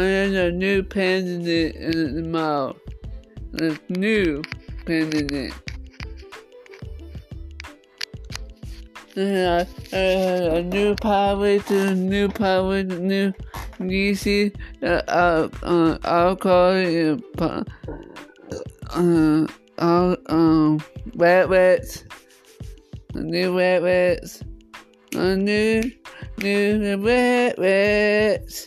there's a new pendant in the mall. A new pendant. Uh, uh, a new power to new to new DC uh, uh, uh, alcohol uh, uh, uh, um, wet wets, a new wet wets, a new new wet wets,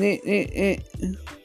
eh, eh, eh.